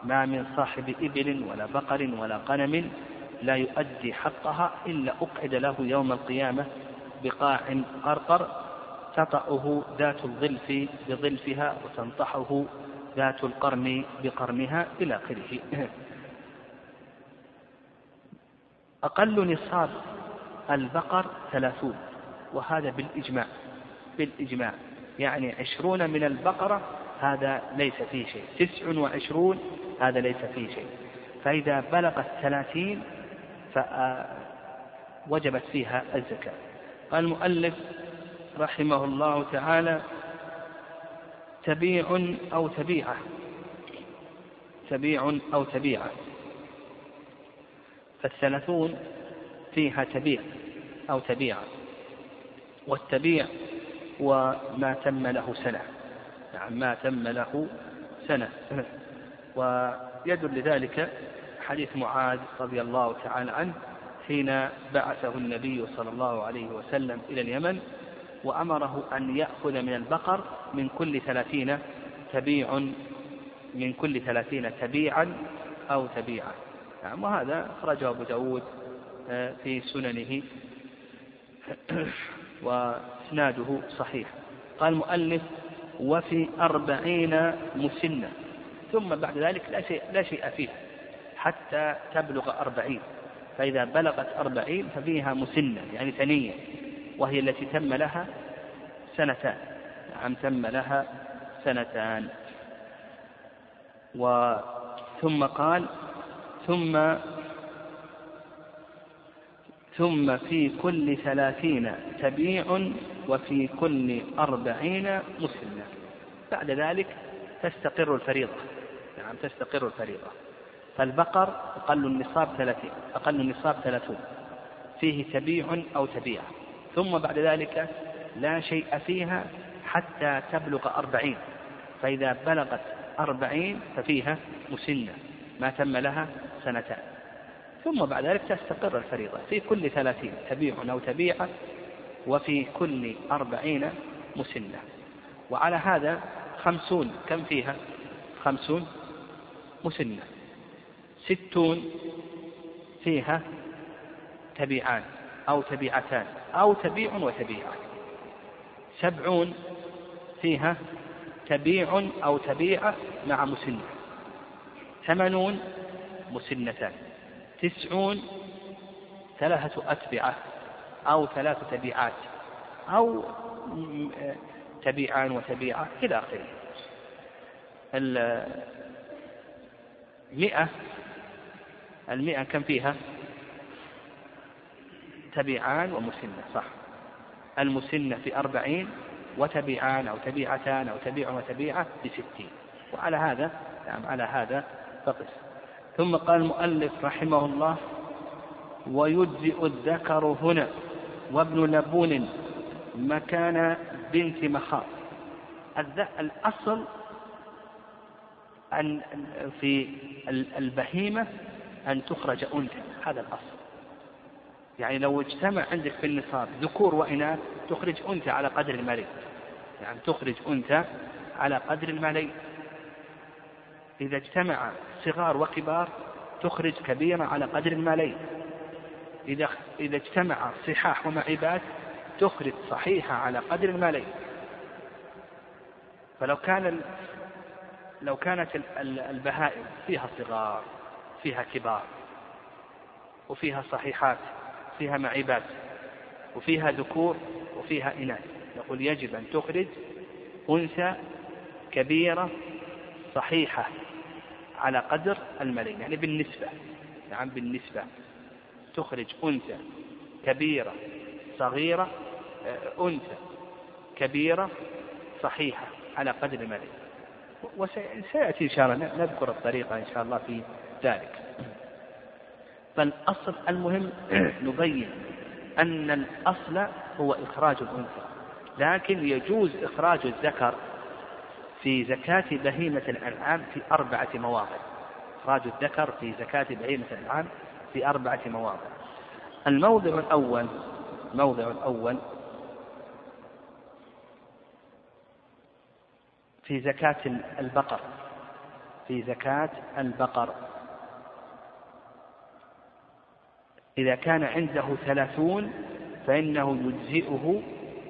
ما من صاحب إبل ولا بقر ولا غنم لا يؤدي حقها إلا أقعد له يوم القيامة بقاع قرقر تطأه ذات الظلف بظلفها وتنطحه ذات القرن بقرنها إلى آخره. أقل نصاب البقر ثلاثون وهذا بالإجماع بالإجماع. يعني عشرون من البقرة هذا ليس فيه شيء. تسع وعشرون هذا ليس فيه شيء. فإذا بلغت ثلاثين فوجبت فيها الزكاة. قال المؤلف رحمه الله تعالى تبيع أو تبيعة. تبيع أو تبيعة. فالثلاثون فيها تبيع أو تبيعة. والتبيع هو ما تم له سنة. نعم ما تم له سنة. ويدل لذلك حديث معاذ رضي الله تعالى عنه حين بعثه النبي صلى الله عليه وسلم إلى اليمن وأمره أن يأخذ من البقر من كل ثلاثين تبيع من كل ثلاثين تبيعا أو تبيعا. نعم وهذا أخرجه أبو داود آه، في سننه وإسناده صحيح. قال المؤلف وفي أربعين مسنة. ثم بعد ذلك لا شيء, لا شيء فيه حتى تبلغ أربعين. فإذا بلغت أربعين ففيها مسنة يعني ثنية. وهي التي تم لها سنتان. نعم تم لها سنتان. و ثم قال ثم ثم في كل ثلاثين تبيع وفي كل أربعين مسنة بعد ذلك تستقر الفريضة. نعم تستقر الفريضة. فالبقر أقل النصاب ثلاثين أقل النصاب ثلاثون. فيه تبيع أو تبيع. ثم بعد ذلك لا شيء فيها حتى تبلغ أربعين. فإذا بلغت أربعين ففيها مسنة ما تم لها سنتان. ثم بعد ذلك تستقر الفريضة في كل ثلاثين تبيع أو تبيعة وفي كل أربعين مسنة. وعلى هذا خمسون كم فيها؟ خمسون مسنة. ستون فيها تبيعان أو تبيعتان. أو تبيع وتبيعة سبعون فيها تبيع أو تبيعة مع مسنة. ثمانون مسنتان. تسعون ثلاثة أتبعة أو ثلاث تبيعات أو تبيعان وتبيعة إلى آخره. المئة المئة كم فيها؟ تبيعان ومسنة صح. المسنة في أربعين وتبيعان أو تبيعتان أو تبيع وتبيعة بستين وعلى هذا نعم على هذا فقس. ثم قال المؤلف رحمه الله ويجزئ الذكر هنا وابن لبون مكان بنت مخاض. الأصل أن في البهيمة أن تخرج أنثى هذا الأصل. يعني لو اجتمع عندك في النصاب ذكور وإناث تخرج أنثى على قدر المالي يعني تخرج أنثى على قدر المالي إذا اجتمع صغار وكبار تخرج كبيرة على قدر المالي إذا إذا اجتمع صحاح ومعيبات تخرج صحيحة على قدر المالي فلو كان لو كانت البهائم فيها صغار فيها كبار وفيها صحيحات فيها معيبات وفيها ذكور وفيها إناث. نقول يجب أن تخرج أنثى كبيرة صحيحة على قدر الملين يعني بالنسبة نعم بالنسبة. تخرج أنثى كبيرة صغيرة آه، أنثى كبيرة صحيحة على قدر الملين وسيأتي إن شاء الله نذكر الطريقة إن شاء الله في ذلك. فالأصل المهم نبين أن الأصل هو إخراج الأنثى لكن يجوز إخراج الذكر في زكاة بهيمة الأنعام في أربعة مواضع. إخراج الذكر في زكاة بهيمة الأنعام في أربعة مواضع. الموضع الأول الموضع الأول في زكاة البقر في زكاة البقر. إذا كان عنده ثلاثون فإنه يجزئه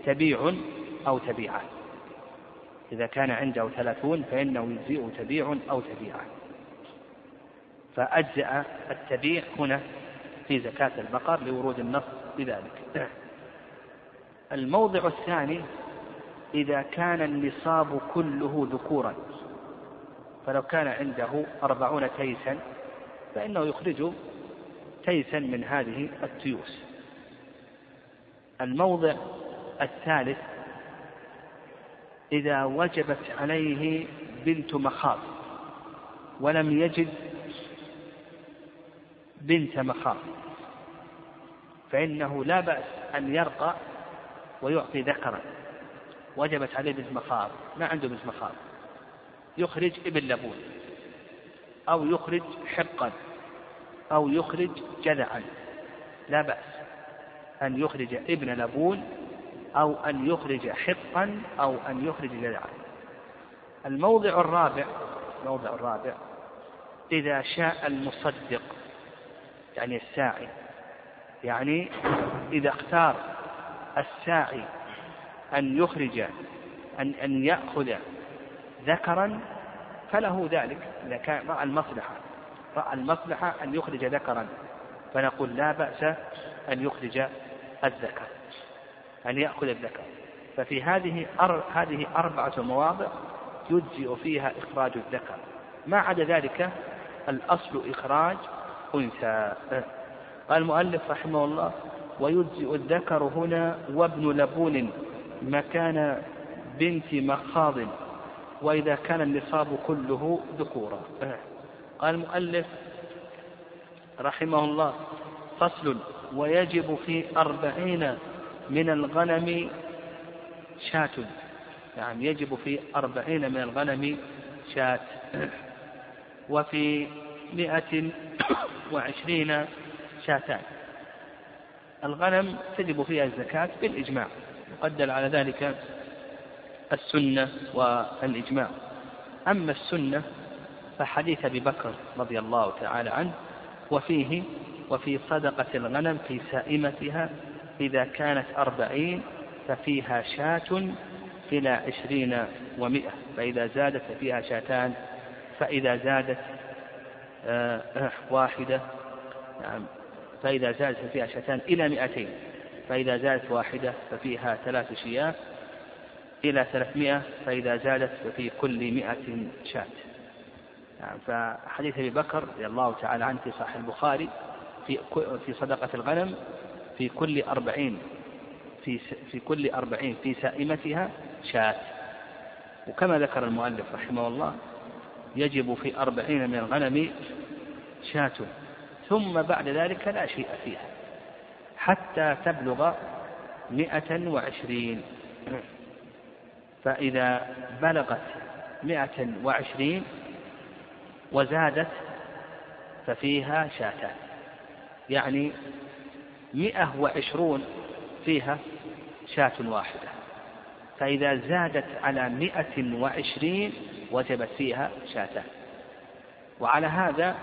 تبيع أو تبيعان إذا كان عنده ثلاثون فإنه يجزئه تبيع أو تبيعان فأجزأ التبيع هنا في زكاة البقر لورود النص بذلك. الموضع الثاني إذا كان النصاب كله ذكورا فلو كان عنده أربعون تيسا فإنه يخرج تيسا من هذه التيوس الموضع الثالث إذا وجبت عليه بنت مخاض ولم يجد بنت مخاض فإنه لا بأس أن يرقى ويعطي ذكرا. وجبت عليه بنت مخاض ما عنده بنت مخاض؟ يخرج ابن لبون أو يخرج حقا. أو يخرج جذعا. لا بأس. أن يخرج ابن لبون أو أن يخرج حقا أو أن يخرج جذعا. الموضع الرابع الموضع الرابع إذا شاء المصدق يعني الساعي يعني إذا اختار الساعي أن يخرج أن أن يأخذ ذكرا فله ذلك إذا كان رأى المصلحة. رأى المصلحة أن يخرج ذكرا. فنقول لا بأس أن يخرج الذكر أن يأخذ الذكر. ففي هذه. هذه أربعة مواضع يجزئ فيها إخراج الذكر. ما عدا ذلك؟ الأصل إخراج أنثى. قال المؤلف رحمه الله ويجزئ الذكر هنا وابن لبون مكان بنت مخاض وإذا كان النصاب كله ذكورا. قال المؤلف رحمه الله فصل ويجب في أربعين من الغنم شاة. نعم يجب في أربعين من الغنم شاة. وفي مئة وعشرين شاتان. الغنم تجب فيها الزكاة بالإجماع وقد على ذلك السنة والإجماع. أما السنة فحديث أبي بكر رضي الله تعالى عنه وفيه وفي صدقة الغنم في سائمتها إذا كانت أربعين ففيها شاة إلى عشرين ومئة فإذا زادت ففيها شاتان فإذا زادت آه، آه، واحدة نعم فإذا زادت ففيها شاتان إلى مئتين فإذا زادت واحدة ففيها ثلاث شياه إلى ثلاثمائة فإذا زادت ففي كل مئة شاة. نعم فحديث أبي بكر رضي الله تعالى عنه في صحيح البخاري في في صدقة الغنم في كل أربعين في في كل أربعين في سائمتها شاة. وكما ذكر المؤلف رحمه الله يجب في أربعين من الغنم شاة. ثم بعد ذلك لا شيء فيها حتى تبلغ مئة وعشرين. فإذا بلغت مئة وعشرين وزادت ففيها شاتان يعني مئة وعشرون فيها شاة واحدة. فإذا زادت على مئة وعشرين وجبت فيها شاتان وعلى هذا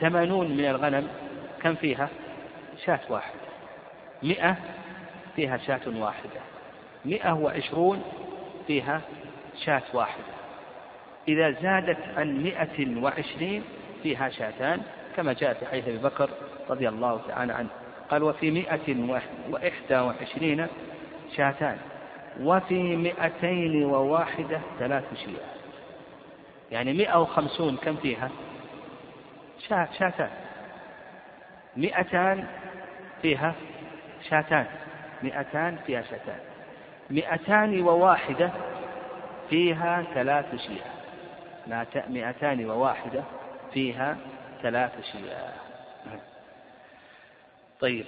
ثمانون من الغنم كم فيها؟ شاة واحدة. مئة فيها شاة واحدة. مئة وعشرون فيها شاة واحدة. إذا زادت عن مئة وعشرين فيها شاتان كما جاء في حديث أبي بكر رضي الله تعالى عنه. قال وفي مئة وإحدى وعشرين شاتان وفي مئتين وواحدة ثلاث شياه. يعني مئة وخمسون كم فيها؟ شاتان. مئتان فيها شاتان. مئتان فيها شاتان. مئتان وواحدة فيها ثلاث شياه. مئتان وواحدة فيها ثلاث شياه طيب.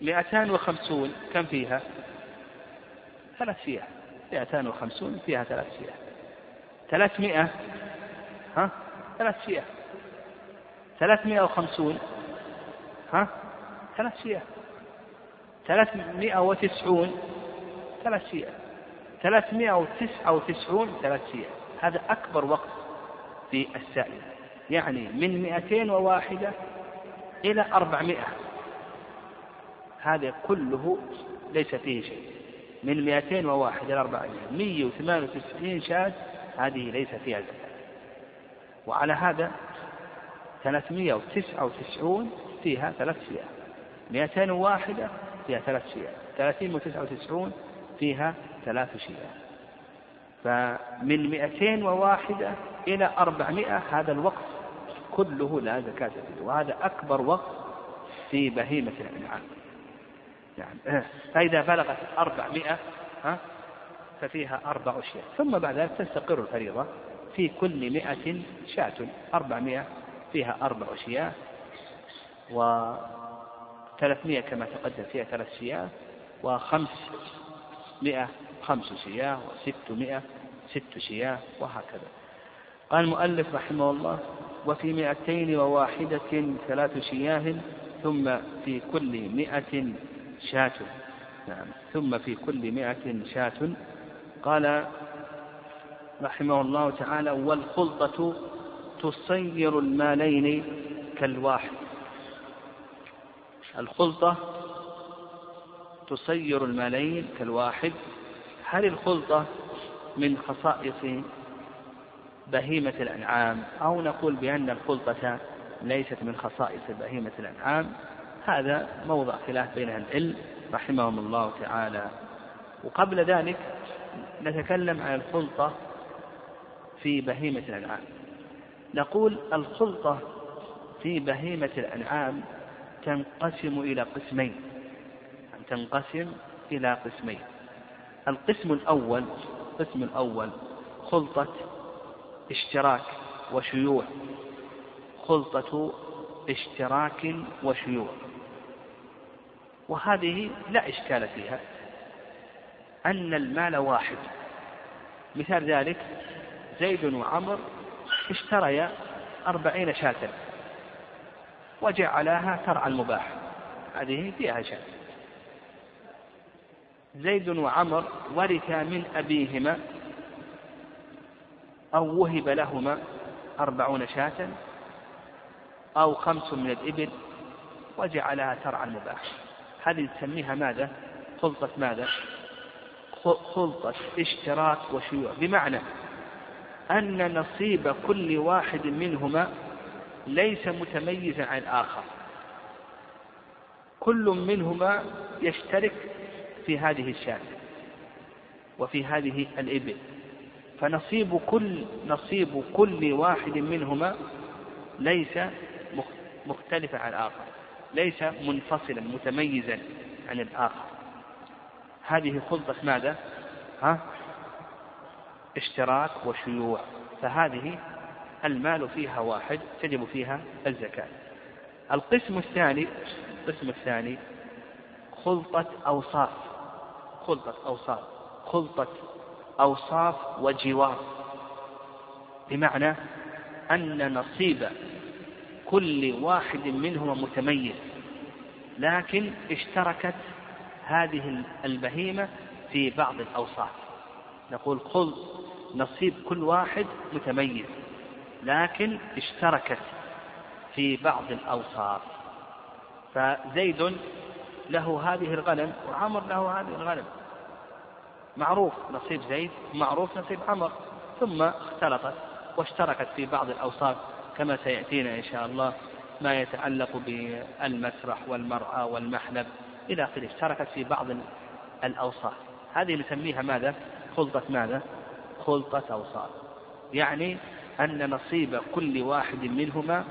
مئتان وخمسون كم فيها؟ ثلاث شياه مئتان وخمسون فيها ثلاث شياه ثلاثمائة ها؟ ثلاث شياه ثلاثمائة وخمسون. ها؟ ثلاث شياه ثلاثمائة وتسعون. ثلاث شياه ثلاثمائة وتسعة وتسعون ثلاث شياه هذا أكبر وقت في السائل. يعني من مئتين وواحدة إلى أربعمائة. هذا كله ليس فيه شيء. من 201 إلى 400 198 شاة هذه ليس فيها زكاة. وعلى هذا 399 فيها ثلاث شياه 201 فيها ثلاث شياه 399 فيها ثلاث شياه فمن 201 إلى 400 هذا الوقت كله لا زكاة فيه وهذا أكبر وقت في بهيمة الأنعام. يعني فإذا بلغت أربعمائة ها ففيها أربع أشياء. ثم بعد ذلك تستقر الفريضة في كل مئة شاة. أربعمائة فيها أربع أشياء وثلاثمائة كما تقدم فيها ثلاث شياه وخمس مئة خمس شياه وستمائة ست شياه وهكذا. قال المؤلف رحمه الله وفي مئتين وواحدة ثلاث شياه ثم في كل مئة شاة. نعم ثم في كل مئة شاة. قال رحمه الله تعالى والخلطة تصير المالين كالواحد. الخلطة تصير المالين كالواحد هل الخلطة من خصائص بهيمة الأنعام؟ أو نقول بأن الخلطة ليست من خصائص بهيمة الأنعام. هذا موضع خلاف بين العلم رحمهم الله تعالى. وقبل ذلك نتكلم عن الخلطة في بهيمة الأنعام. نقول الخلطة في بهيمة الأنعام تنقسم إلى قسمين. تنقسم إلى قسمين. القسم الأول القسم الأول خلطة اشتراك وشيوع. خلطة اشتراك وشيوع. وهذه لا إشكال فيها. أن المال واحد. مثال ذلك زيد وعمر اشتريا أربعين شاة. وجعلاها ترعى المباح. هذه فيها شاة. زيد وعمر ورثا من أبيهما أو وهب لهما أربعون شاة أو خمس من الإبل وجعلها ترعى المباح. هذه تسميها ماذا؟ خلطة ماذا؟ خلطة اشتراك وشيوع. بمعنى أن نصيب كل واحد منهما ليس متميزا عن الآخر. كل منهما يشترك في هذه الشاة وفي هذه الإبل. فنصيب كل نصيب كل واحد منهما ليس مختلفا عن الآخر ليس منفصلا متميزا عن الآخر. هذه خلطة ماذا؟ ها؟ اشتراك وشيوع. فهذه المال فيها واحد تجب فيها الزكاة. القسم الثاني القسم الثاني خلطة أوصاف. خلطة أوصاف. خلطة أوصاف وجوار. بمعنى أن نصيب كل واحد منهما متميز لكن اشتركت هذه البهيمة في بعض الأوصاف. نقول خذ نصيب كل واحد متميز لكن اشتركت في بعض الأوصاف. فزيد له هذه الغنم وعمر له هذه الغنم. معروف نصيب زيد معروف نصيب عمر. ثم اختلطت واشتركت في بعض الأوصاف كما سيأتينا إن شاء الله ما يتعلق بالمسرح والمرأة والمحلب إلى آخره. اشتركت في بعض الأوصاف. هذه نسميها ماذا؟ خلطة ماذا؟ خلطة أوصاف. يعني أن نصيب كل واحد منهما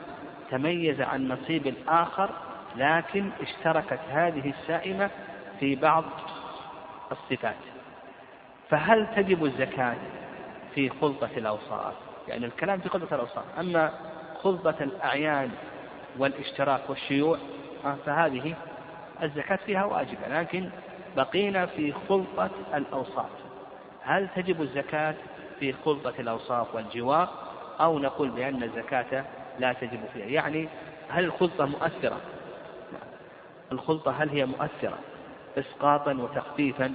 تميز عن نصيب الآخر لكن اشتركت هذه السائمة في بعض الصفات. فهل تجب الزكاة في خلطة الأوصاف؟ يعني الكلام في خلطة الأوصاف. أما خلطة الأعيان والاشتراك والشيوع آه، فهذه الزكاة فيها واجبة. لكن بقينا في خلطة الأوصاف. هل تجب الزكاة في خلطة الأوصاف والجوار؟ أو نقول بأن الزكاة لا تجب فيها. يعني هل الخلطة مؤثرة؟ الخلطة هل هي مؤثرة؟ إسقاطا وتخفيفا؟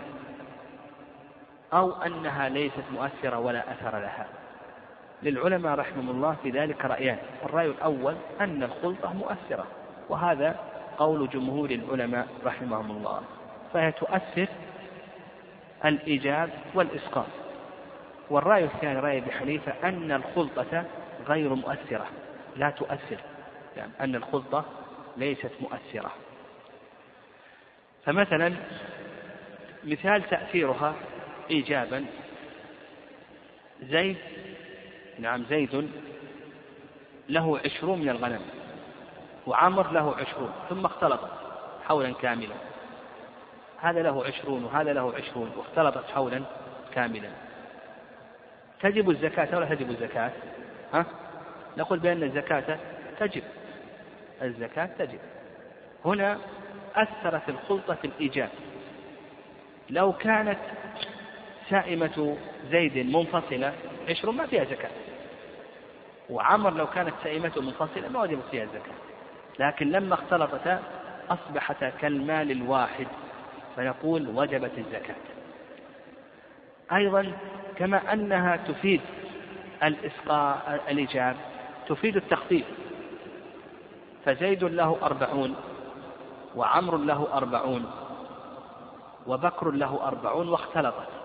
أو أنها ليست مؤثرة ولا أثر لها. للعلماء رحمهم الله في ذلك رأيان. الرأي الأول أن الخلطة مؤثرة وهذا قول جمهور العلماء رحمهم الله. فهي تؤثر الإيجاب والإسقاط. والرأي الثاني رأي أبي حنيفة أن الخلطة غير مؤثرة لا تؤثر. يعني أن الخلطة ليست مؤثرة. فمثلا مثال تأثيرها إيجابا. زيد نعم زيد له عشرون من الغنم وعمر له عشرون ثم اختلطت حولا كاملا. هذا له عشرون وهذا له عشرون واختلطت حولا كاملا. تجب الزكاة ولا تجب الزكاة؟ ها؟ نقول بأن الزكاة تجب. الزكاة تجب. هنا أثرت الخلطة في الإيجاب. لو كانت سائمة زيد منفصلة عشرون ما فيها زكاة. وعمر لو كانت سائمته منفصلة ما وجبت فيها الزكاة. لكن لما اختلطتا أصبحتا كالمال الواحد فنقول وجبت الزكاة. أيضا كما أنها تفيد الإسقاء الإيجاب تفيد التخفيف. فزيد له أربعون وعمر له أربعون وبكر له أربعون واختلطت.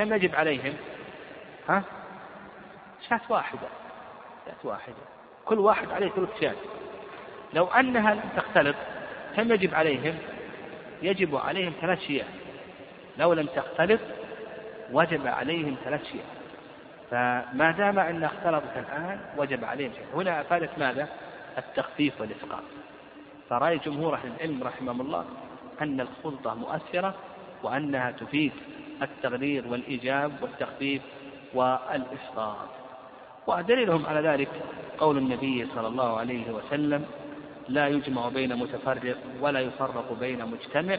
كم يجب عليهم؟ ها؟ شاة واحدة. شاة واحدة. كل واحد عليه ثلث شاة لو أنها لم تختلط كم يجب عليهم؟ يجب عليهم ثلاث شياه لو لم تختلط وجب عليهم ثلاث شياه فما دام أنها اختلطت الآن وجب عليهم شيء. هنا أفادت ماذا؟ التخفيف والإسقاط. فرأي جمهور أهل العلم رحمهم الله أن الخلطة مؤثرة وأنها تفيد التغليظ والإيجاب والتخفيف والإسقاط. ودليلهم على ذلك قول النبي صلى الله عليه وسلم لا يجمع بين متفرق ولا يفرق بين مجتمع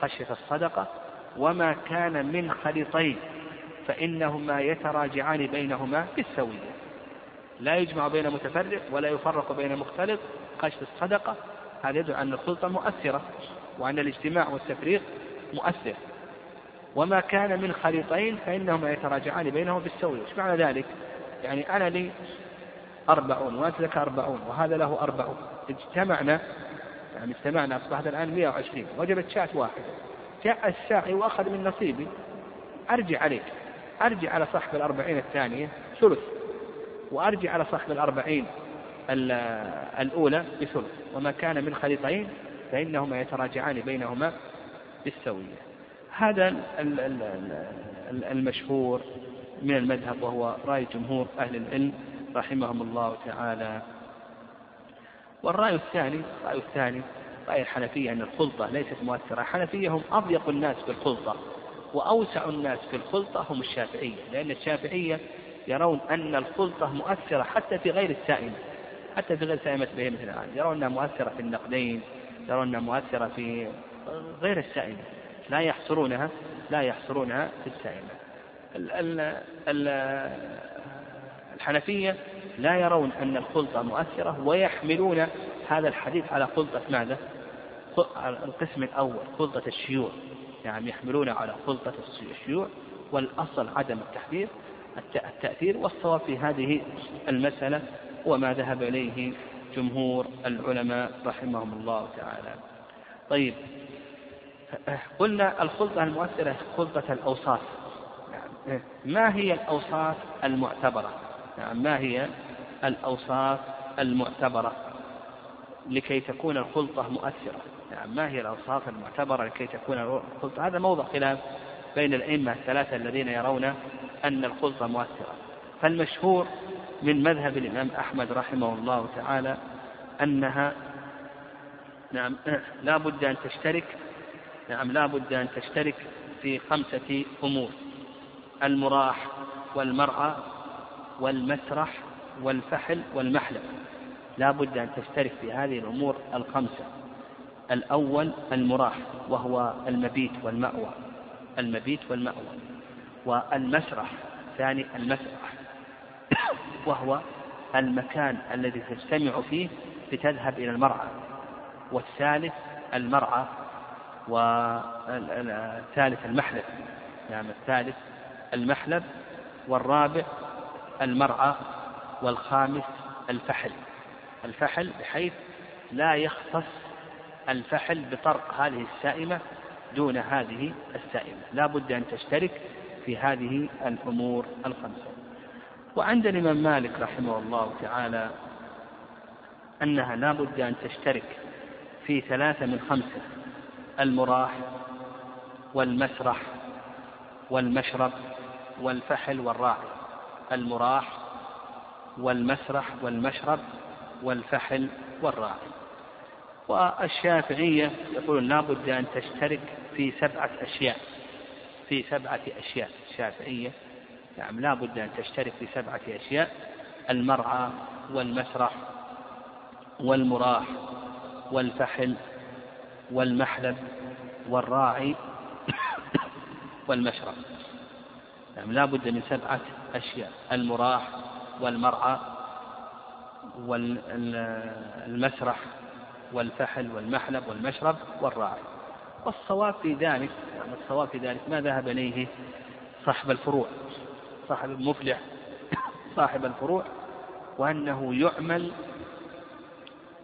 خشية الصدقة وما كان من خليطين فإنهما يتراجعان بينهما بالسوية. لا يجمع بين متفرق ولا يفرق بين مختلط خشية الصدقة. هذا يدل أن الخلطة مؤثرة وأن الاجتماع والتفريق مؤثر. وما كان من خليطين فإنهما يتراجعان بينهما بالسوية إيش معنى ذلك؟ يعني أنا لي أربعون وأنت لك أربعون وهذا له أربعون. اجتمعنا يعني اجتمعنا أصبحت الآن 120 وجبت شاة واحدة جاء الساعي وأخذ من نصيبي. أرجع عليك. أرجع على صاحب الأربعين الثانية ثلث. وأرجع على صاحب الأربعين الأولى بثلث. وما كان من خليطين فإنهما يتراجعان بينهما بالسوية. هذا المشهور من المذهب وهو رأي جمهور أهل العلم رحمهم الله تعالى. والرأي الثاني الرأي الثاني رأي الحنفية أن الخلطة ليست مؤثرة. الحنفية هم أضيق الناس في الخلطة وأوسع الناس في الخلطة هم الشافعية لأن الشافعية يرون أن الخلطة مؤثرة حتى في غير السائمة حتى في غير سائمة بهيمة الآن يرون أنها مؤثرة في النقدين يرون أنها مؤثرة في غير السائمة. يحصرونها لا يحصرونها في السائمة. الحنفية لا يرون أن الخلطة مؤثرة ويحملون هذا الحديث على خلطة ماذا؟ القسم الأول خلطة الشيوع. يعني يحملون على خلطة الشيوع والأصل عدم التحذير التأثير والصواب في هذه المسألة وما ذهب إليه جمهور العلماء رحمهم الله تعالى. طيب قلنا الخلطة المؤثرة خلطة الأوصاف. يعني ما هي الأوصاف المعتبرة؟ يعني ما هي الأوصاف المعتبرة؟ لكي تكون الخلطة مؤثرة. يعني ما هي الأوصاف المعتبرة لكي تكون الخلطة هذا موضع خلاف بين الأئمة الثلاثة الذين يرون أن الخلطة مؤثرة. فالمشهور من مذهب الإمام أحمد رحمه الله تعالى أنها نعم لا بد أن تشترك نعم لا بد أن تشترك في خمسة أمور المراح والمرعى والمسرح والفحل والمحلب. لا بد أن تشترك في هذه الأمور الخمسة الأول المراح وهو المبيت والمأوى المبيت والمأوى والمسرح ثاني المسرح وهو المكان الذي تجتمع فيه لتذهب إلى المرعى والثالث المرعى والثالث المحلب. نعم الثالث المحلب والرابع المرعى والخامس الفحل. الفحل بحيث لا يختص الفحل بطرق هذه السائمة دون هذه السائمة. لا بد أن تشترك في هذه الأمور الخمسة. وعند الإمام مالك رحمه الله تعالى أنها لا بد أن تشترك في ثلاثة من خمسة. المراح والمسرح والمشرب والفحل والراعي. المراح والمسرح والمشرب والفحل والراعي. والشافعية يقولون لا بد أن تشترك في سبعة أشياء. في سبعة أشياء. الشافعية نعم لا بد أن تشترك في سبعة أشياء. المرعى والمسرح والمراح والفحل والمحلب والراعي والمشرب. نعم لا بد من سبعة أشياء المراح والمرعى والمسرح والفحل والمحلب والمشرب والراعي. والصواب في ذلك يعني الصواب في ذلك ما ذهب إليه صاحب الفروع صاحب المفلح صاحب الفروع وأنه يعمل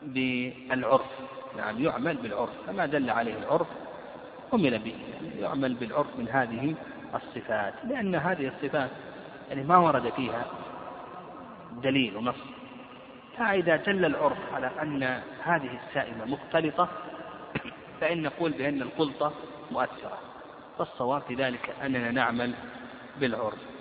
بالعرف. نعم يعمل بالعرف فما دل عليه العرف عمل به يعمل بالعرف من هذه الصفات لأن هذه الصفات يعني ما ورد فيها دليل ونص. فإذا دل العرف على أن هذه السائمة مختلطة فإن نقول بأن الخلطة مؤثرة والصواب في ذلك أننا نعمل بالعرف.